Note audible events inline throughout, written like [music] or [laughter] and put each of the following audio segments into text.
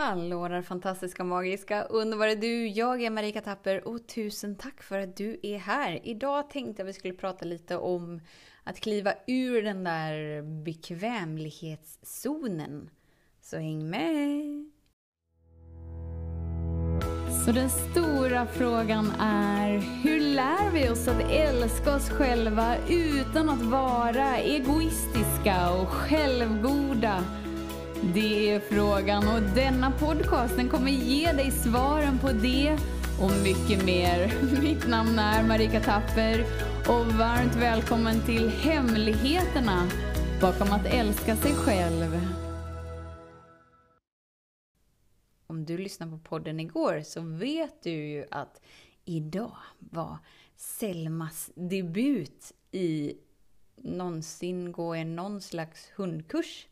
Hallå där fantastiska, magiska, underbara du! Jag är Marika Tapper och tusen tack för att du är här! Idag tänkte jag vi skulle prata lite om att kliva ur den där bekvämlighetszonen. Så häng med! Så den stora frågan är, hur lär vi oss att älska oss själva utan att vara egoistiska och självgoda? Det är frågan och denna podcasten kommer ge dig svaren på det och mycket mer. [laughs] Mitt namn är Marika Tapper och varmt välkommen till Hemligheterna bakom att älska sig själv. Om du lyssnade på podden igår så vet du ju att idag var Selmas debut i någonsin gå en någon slags hundkurs.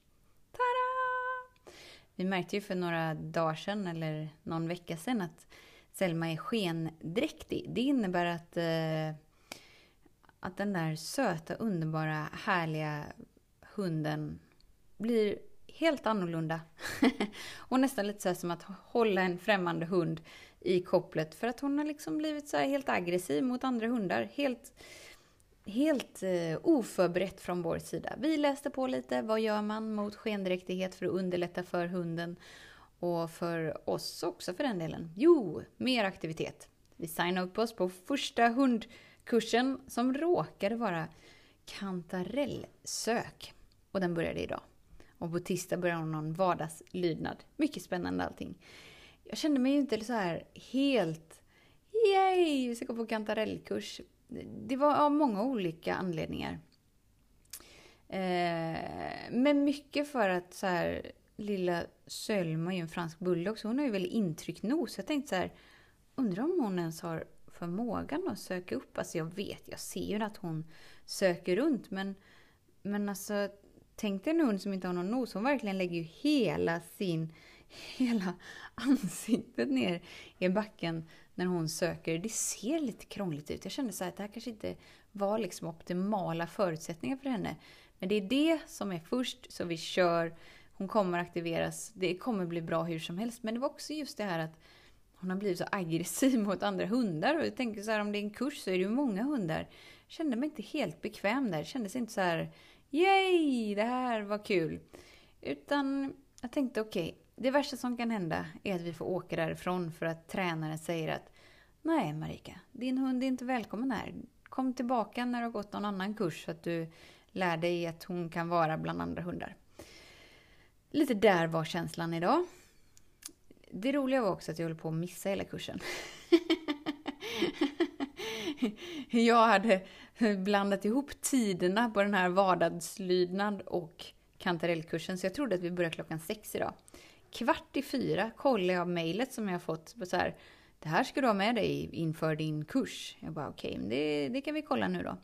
Vi märkte ju för några dagar sedan, eller någon vecka sedan, att Selma är skendräktig. Det innebär att, eh, att den där söta, underbara, härliga hunden blir helt annorlunda. [laughs] och nästan lite så som att hålla en främmande hund i kopplet för att hon har liksom blivit så helt aggressiv mot andra hundar. Helt helt eh, oförberett från vår sida. Vi läste på lite, vad gör man mot skendräktighet för att underlätta för hunden och för oss också för den delen? Jo, mer aktivitet. Vi signade upp oss på första hundkursen som råkade vara kantarellsök. Och den började idag. Och på tisdag börjar hon någon vardagslydnad. Mycket spännande allting. Jag kände mig ju inte så här helt Yay! Vi ska gå på kantarellkurs det var av många olika anledningar. Eh, men mycket för att så här, lilla Sölma är ju en fransk bulldog, så hon har ju väldigt intryckt nos. Jag tänkte så här, undrar om hon ens har förmågan att söka upp. Alltså jag vet, jag ser ju att hon söker runt, men, men alltså tänk dig en hund som inte har någon nos. Hon verkligen lägger ju hela sin, [laughs] hela ansiktet ner i backen när hon söker. Det ser lite krångligt ut. Jag kände så att det här kanske inte var liksom optimala förutsättningar för henne. Men det är det som är först, så vi kör. Hon kommer aktiveras. Det kommer bli bra hur som helst. Men det var också just det här att hon har blivit så aggressiv [laughs] mot andra hundar. Och jag tänker så här, om det är en kurs så är det ju många hundar. Jag kände mig inte helt bekväm där. Det kändes inte så här, yay, det här var kul. Utan jag tänkte okej, okay, det värsta som kan hända är att vi får åka därifrån för att tränaren säger att Nej Marika, din hund är inte välkommen här. Kom tillbaka när du har gått någon annan kurs så att du lär dig att hon kan vara bland andra hundar. Lite där var känslan idag. Det roliga var också att jag höll på att missa hela kursen. [laughs] jag hade blandat ihop tiderna på den här vardagslydnad och kantarellkursen, så jag trodde att vi började klockan sex idag. Kvart i fyra kollade jag mejlet som jag fått. Så här, det här ska du ha med dig inför din kurs. Jag bara okej, okay, det, det kan vi kolla nu då.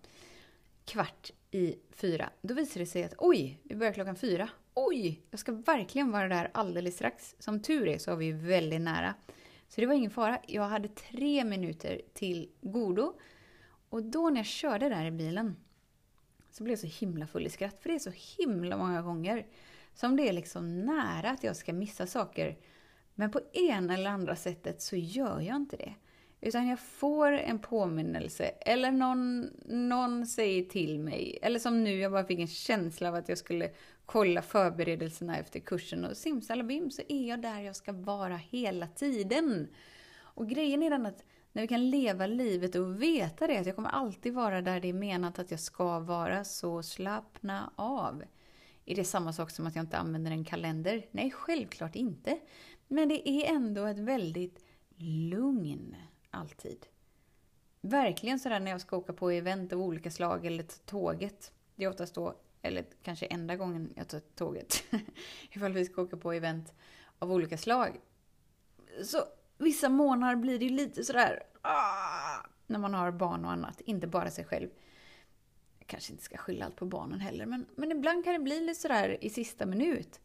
Kvart i fyra. Då visar det sig att oj, vi börjar klockan fyra. Oj, jag ska verkligen vara där alldeles strax. Som tur är så var vi väldigt nära. Så det var ingen fara. Jag hade tre minuter till godo. Och då när jag körde där i bilen så blev jag så himla full i skratt. För det är så himla många gånger som det är liksom nära att jag ska missa saker. Men på ena eller andra sättet så gör jag inte det. Utan jag får en påminnelse, eller någon, någon säger till mig. Eller som nu, jag bara fick en känsla av att jag skulle kolla förberedelserna efter kursen. Och simsalabim så är jag där jag ska vara hela tiden. Och grejen är den att när vi kan leva livet och veta det, att jag kommer alltid vara där det är menat att jag ska vara, så slappna av. Är det samma sak som att jag inte använder en kalender? Nej, självklart inte. Men det är ändå ett väldigt lugn alltid. Verkligen sådär när jag ska åka på event av olika slag eller tåget. Det är oftast då, eller kanske enda gången jag tar tåget. [laughs] Ifall vi ska åka på event av olika slag. Så vissa månader blir det lite sådär ah, när man har barn och annat, inte bara sig själv. Jag kanske inte ska skylla allt på barnen heller, men, men ibland kan det bli lite sådär i sista minut.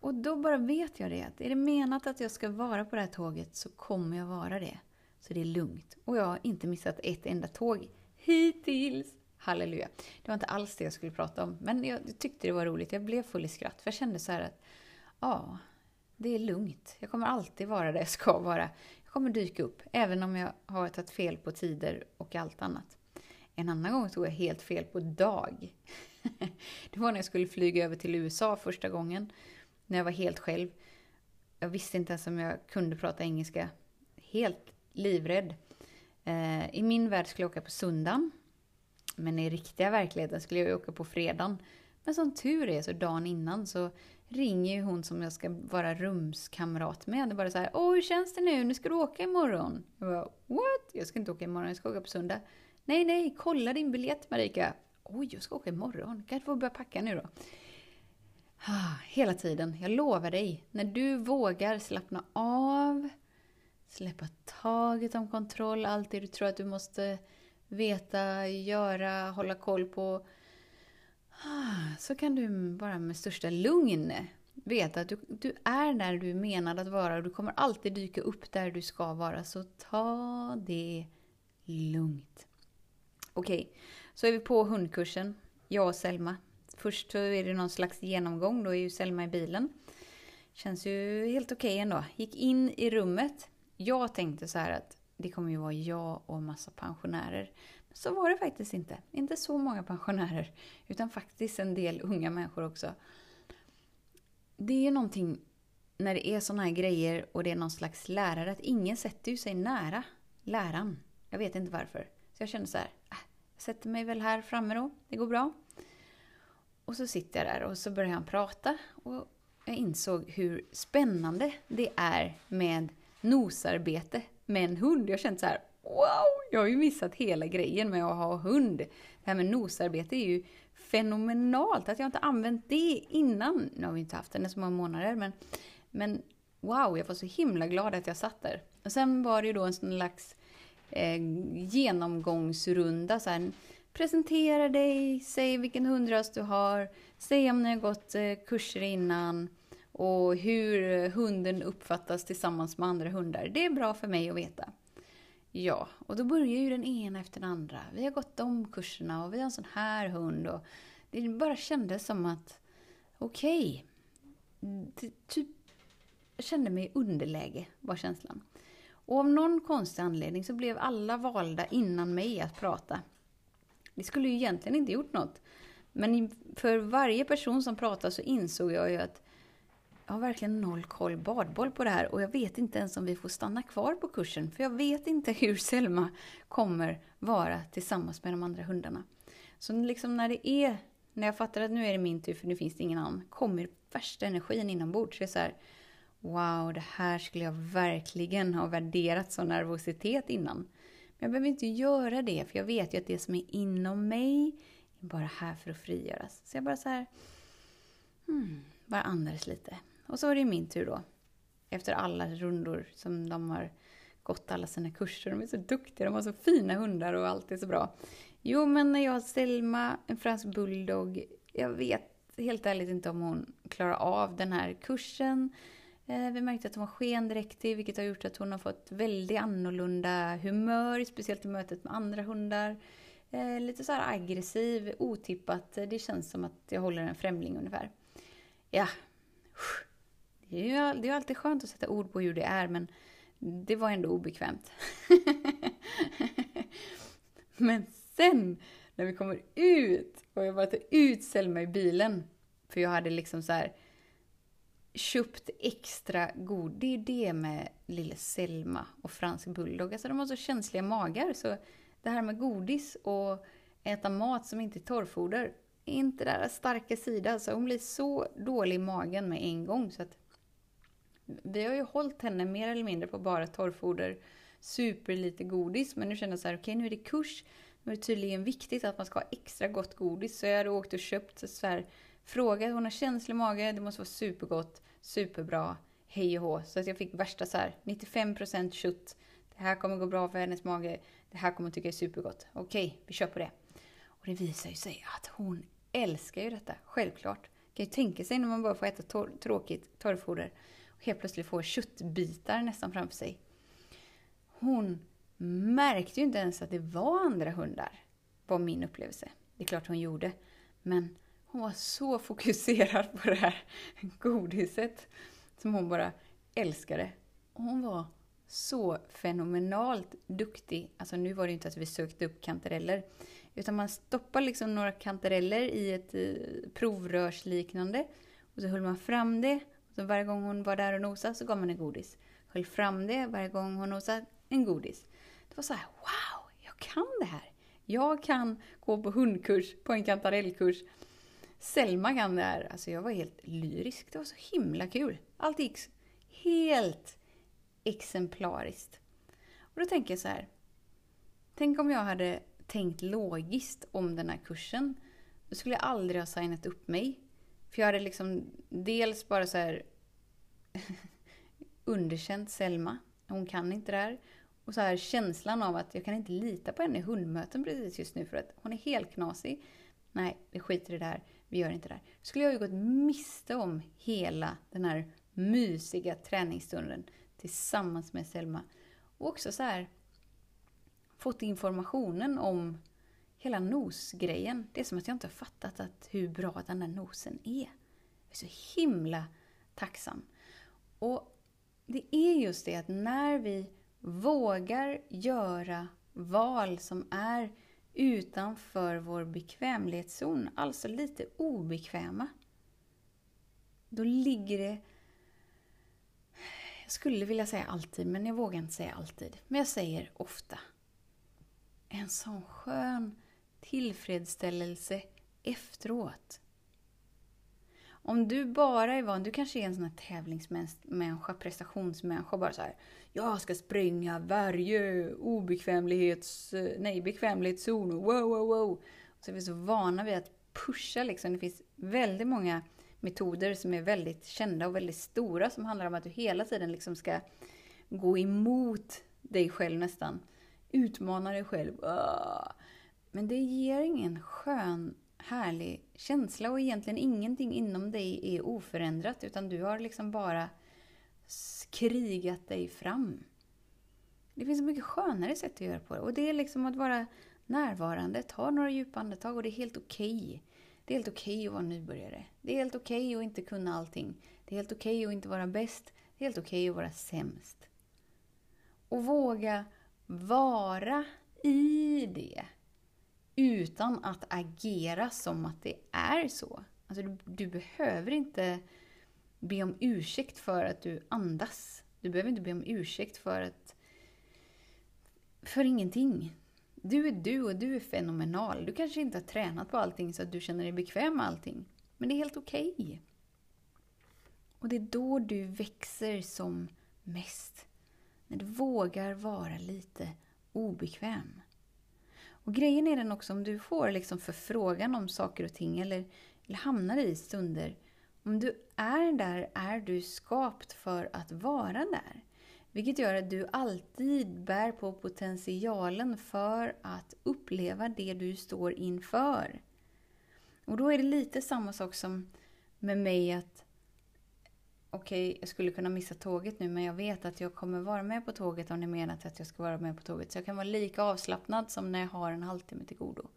Och då bara vet jag det, att är det menat att jag ska vara på det här tåget så kommer jag vara det. Så det är lugnt. Och jag har inte missat ett enda tåg hittills. Halleluja. Det var inte alls det jag skulle prata om, men jag tyckte det var roligt. Jag blev full i skratt, för jag kände så här att, ja, Det är lugnt. Jag kommer alltid vara där jag ska vara. Jag kommer dyka upp, även om jag har tagit fel på tider och allt annat. En annan gång tog jag helt fel på dag. [laughs] Det var när jag skulle flyga över till USA första gången. När jag var helt själv. Jag visste inte ens om jag kunde prata engelska. Helt livrädd. Eh, I min värld skulle jag åka på söndagen. Men i riktiga verkligheten skulle jag åka på fredagen. Men som tur är så dagen innan så ringer ju hon som jag ska vara rumskamrat med. och bara så här, åh hur känns det nu? Nu ska du åka imorgon. Jag bara, what? Jag ska inte åka imorgon, jag ska åka på söndag. Nej, nej, kolla din biljett Marika. Oj, jag ska åka imorgon. Kanske får börja packa nu då. Ah, hela tiden, jag lovar dig. När du vågar slappna av, släppa taget om kontroll, allt det du tror att du måste veta, göra, hålla koll på. Ah, så kan du bara med största lugn veta att du, du är där du är menad att vara och du kommer alltid dyka upp där du ska vara. Så ta det lugnt. Okej, okay. så är vi på hundkursen, jag och Selma. Först så är det någon slags genomgång, då är ju Selma i bilen. Känns ju helt okej okay ändå. Gick in i rummet. Jag tänkte så här att det kommer ju vara jag och massa pensionärer. Men så var det faktiskt inte. Inte så många pensionärer, utan faktiskt en del unga människor också. Det är någonting när det är såna här grejer och det är någon slags lärare, att ingen sätter ju sig nära läraren. Jag vet inte varför. Så jag kände så här, äh, jag sätter mig väl här framme då, det går bra. Och så sitter jag där och så börjar han prata och jag insåg hur spännande det är med nosarbete med en hund. Jag kände så här, wow, jag har ju missat hela grejen med att ha hund. Det här med nosarbete är ju fenomenalt att jag inte använt det innan. Nu har vi inte haft den i så många månader, men, men wow, jag var så himla glad att jag satt där. Och sen var det ju då en sån slags eh, genomgångsrunda. Så här, presentera dig, säg vilken hundras du har, säg om ni har gått eh, kurser innan och hur hunden uppfattas tillsammans med andra hundar. Det är bra för mig att veta. Ja, och då börjar ju den ena efter den andra. Vi har gått de kurserna och vi har en sån här hund. Och det bara kändes som att, okej, okay, typ, jag kände mig i underläge, var känslan. Och av någon konstig anledning så blev alla valda innan mig att prata. Det skulle ju egentligen inte gjort något. Men för varje person som pratade så insåg jag ju att jag har verkligen noll koll badboll på det här och jag vet inte ens om vi får stanna kvar på kursen för jag vet inte [laughs] hur Selma kommer vara tillsammans med de andra hundarna. Så liksom när det är, när jag fattar att nu är det min tur för nu finns det ingen annan, kommer värsta energin inombords. Så det är så här, wow, det här skulle jag verkligen ha värderat som nervositet innan. Men jag behöver inte göra det, för jag vet ju att det som är inom mig är bara här för att frigöras. Så jag bara så här, hmm, bara andades lite. Och så var det min tur då. Efter alla rundor som de har gått alla sina kurser. De är så duktiga, de har så fina hundar och allt är så bra. Jo, men när jag har Selma, en fransk bulldog, jag vet helt ärligt inte om hon klarar av den här kursen. Eh, vi märkte att hon var skendräktig, vilket har gjort att hon har fått väldigt annorlunda humör, speciellt i mötet med andra hundar. Eh, lite så här aggressiv, otippat. Det känns som att jag håller en främling ungefär. Ja, det är ju det är alltid skönt att sätta ord på hur det är, men det var ändå obekvämt. [laughs] men sen, när vi kommer ut och jag bara tar ut Selma i bilen, för jag hade liksom så här köpt extra god. Det är det med lille Selma och fransk bulldog. Alltså de har så känsliga magar. Så det här med godis och äta mat som inte är torrfoder är inte deras starka sida. Alltså hon blir så dålig i magen med en gång. Så att vi har ju hållit henne mer eller mindre på bara torrfoder, super lite godis. Men nu känner jag så här, okej okay, nu är det kurs. Nu är det tydligen viktigt att man ska ha extra gott godis. Så jag hade åkt och köpt så här, frågat, hon har känslig mage, det måste vara supergott superbra, hej och hå. Så att jag fick värsta så här, 95% kött. Det här kommer gå bra för hennes mage. Det här kommer hon tycka är supergott. Okej, vi kör på det. Och det visar ju sig att hon älskar ju detta, självklart. Kan ju tänka sig när man bara får äta tor tråkigt torrfoder och helt plötsligt får köttbitar nästan framför sig. Hon märkte ju inte ens att det var andra hundar, var min upplevelse. Det är klart hon gjorde. Men hon var så fokuserad på det här godiset. som hon bara älskade. Och hon var så fenomenalt duktig. Alltså nu var det inte att vi sökte upp kantareller. Utan man stoppar liksom några kantareller i ett eh, provrörsliknande. Och så höll man fram det. Och så varje gång hon var där och nosade så gav man en godis. Höll fram det varje gång hon nosade, en godis. Det var så här, wow, jag kan det här. Jag kan gå på hundkurs, på en kantarellkurs. Selma kan det här. Alltså jag var helt lyrisk. Det var så himla kul. Allt gick helt exemplariskt. Och då tänker jag så här. Tänk om jag hade tänkt logiskt om den här kursen. Då skulle jag aldrig ha signat upp mig. För jag hade liksom dels bara så här [laughs] underkänt Selma. Hon kan inte det här. Och så här känslan av att jag kan inte lita på henne i hundmöten precis just nu för att hon är helt knasig. Nej, vi skiter i det här. Vi gör inte det här. Då skulle jag ju gått miste om hela den här mysiga träningsstunden tillsammans med Selma. Och också så här fått informationen om hela nosgrejen. Det är som att jag inte har fattat att hur bra den där nosen är. Jag är så himla tacksam. Och det är just det att när vi vågar göra val som är utanför vår bekvämlighetszon, alltså lite obekväma, då ligger det jag skulle vilja säga alltid, men jag vågar inte säga alltid. Men jag säger ofta. En sån skön tillfredsställelse efteråt. Om du bara är van, du kanske är en sån här tävlingsmänniska, prestationsmänniska, bara så här. Jag ska springa varje obekvämlighets, eh, nej, bekvämlighetszon, wow, wow, wow. Så är vi så vana vid att pusha liksom. Det finns väldigt många metoder som är väldigt kända och väldigt stora som handlar om att du hela tiden liksom ska gå emot dig själv nästan. Utmana dig själv. Ah. Men det ger ingen skön, härlig känsla och egentligen ingenting inom dig är oförändrat utan du har liksom bara krigat dig fram. Det finns så mycket skönare sätt att göra på det och det är liksom att vara närvarande, ta några djupa andetag och det är helt okej. Okay. Det är helt okej okay att vara nybörjare. Det är helt okej okay att inte kunna allting. Det är helt okej okay att inte vara bäst. Det är helt okej att vara sämst. Och våga vara i det. Utan att agera som att det är så. Alltså du, du behöver inte be om ursäkt för att du andas. Du behöver inte be om ursäkt för att... För ingenting. Du är du och du är fenomenal. Du kanske inte har tränat på allting så att du känner dig bekväm med allting. Men det är helt okej. Okay. Och det är då du växer som mest. När du vågar vara lite obekväm. Och grejen är den också om du får liksom förfrågan om saker och ting eller, eller hamnar i stunder. Om du är där är du skapt för att vara där. Vilket gör att du alltid bär på potentialen för att uppleva det du står inför. Och då är det lite samma sak som med mig att okej, okay, jag skulle kunna missa tåget nu men jag vet att jag kommer vara med på tåget om ni menar att jag ska vara med på tåget. Så jag kan vara lika avslappnad som när jag har en halvtimme till godo.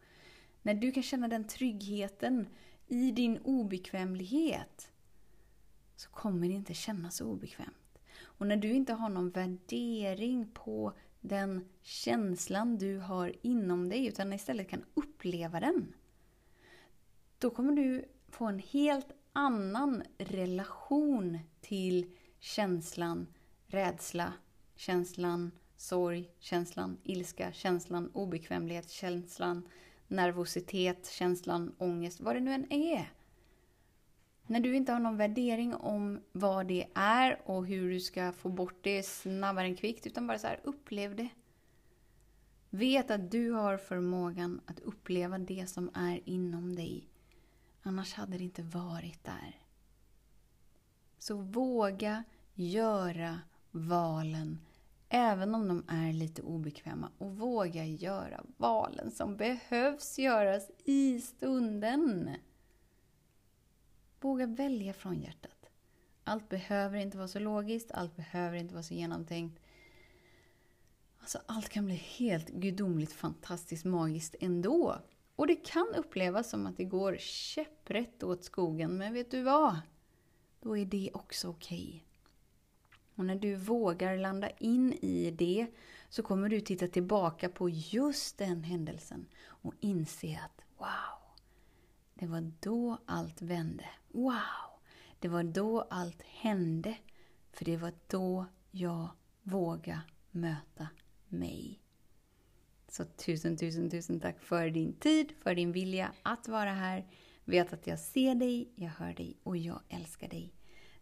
När du kan känna den tryggheten i din obekvämlighet så kommer det inte kännas så obekvämt. Och när du inte har någon värdering på den känslan du har inom dig, utan istället kan uppleva den. Då kommer du få en helt annan relation till känslan rädsla, känslan sorg, känslan ilska, känslan obekvämlighet, känslan nervositet, känslan ångest, vad det nu än är. När du inte har någon värdering om vad det är och hur du ska få bort det snabbare än kvickt, utan bara så här, upplev det. Vet att du har förmågan att uppleva det som är inom dig. Annars hade det inte varit där. Så våga göra valen, även om de är lite obekväma. Och våga göra valen som behövs göras i stunden. Våga välja från hjärtat. Allt behöver inte vara så logiskt, allt behöver inte vara så genomtänkt. Alltså, allt kan bli helt gudomligt, fantastiskt, magiskt ändå. Och det kan upplevas som att det går käpprätt åt skogen, men vet du vad? Då är det också okej. Okay. Och när du vågar landa in i det så kommer du titta tillbaka på just den händelsen och inse att wow, det var då allt vände. Wow, det var då allt hände. För det var då jag vågade möta mig. Så tusen, tusen, tusen tack för din tid, för din vilja att vara här. Vet att jag ser dig, jag hör dig och jag älskar dig.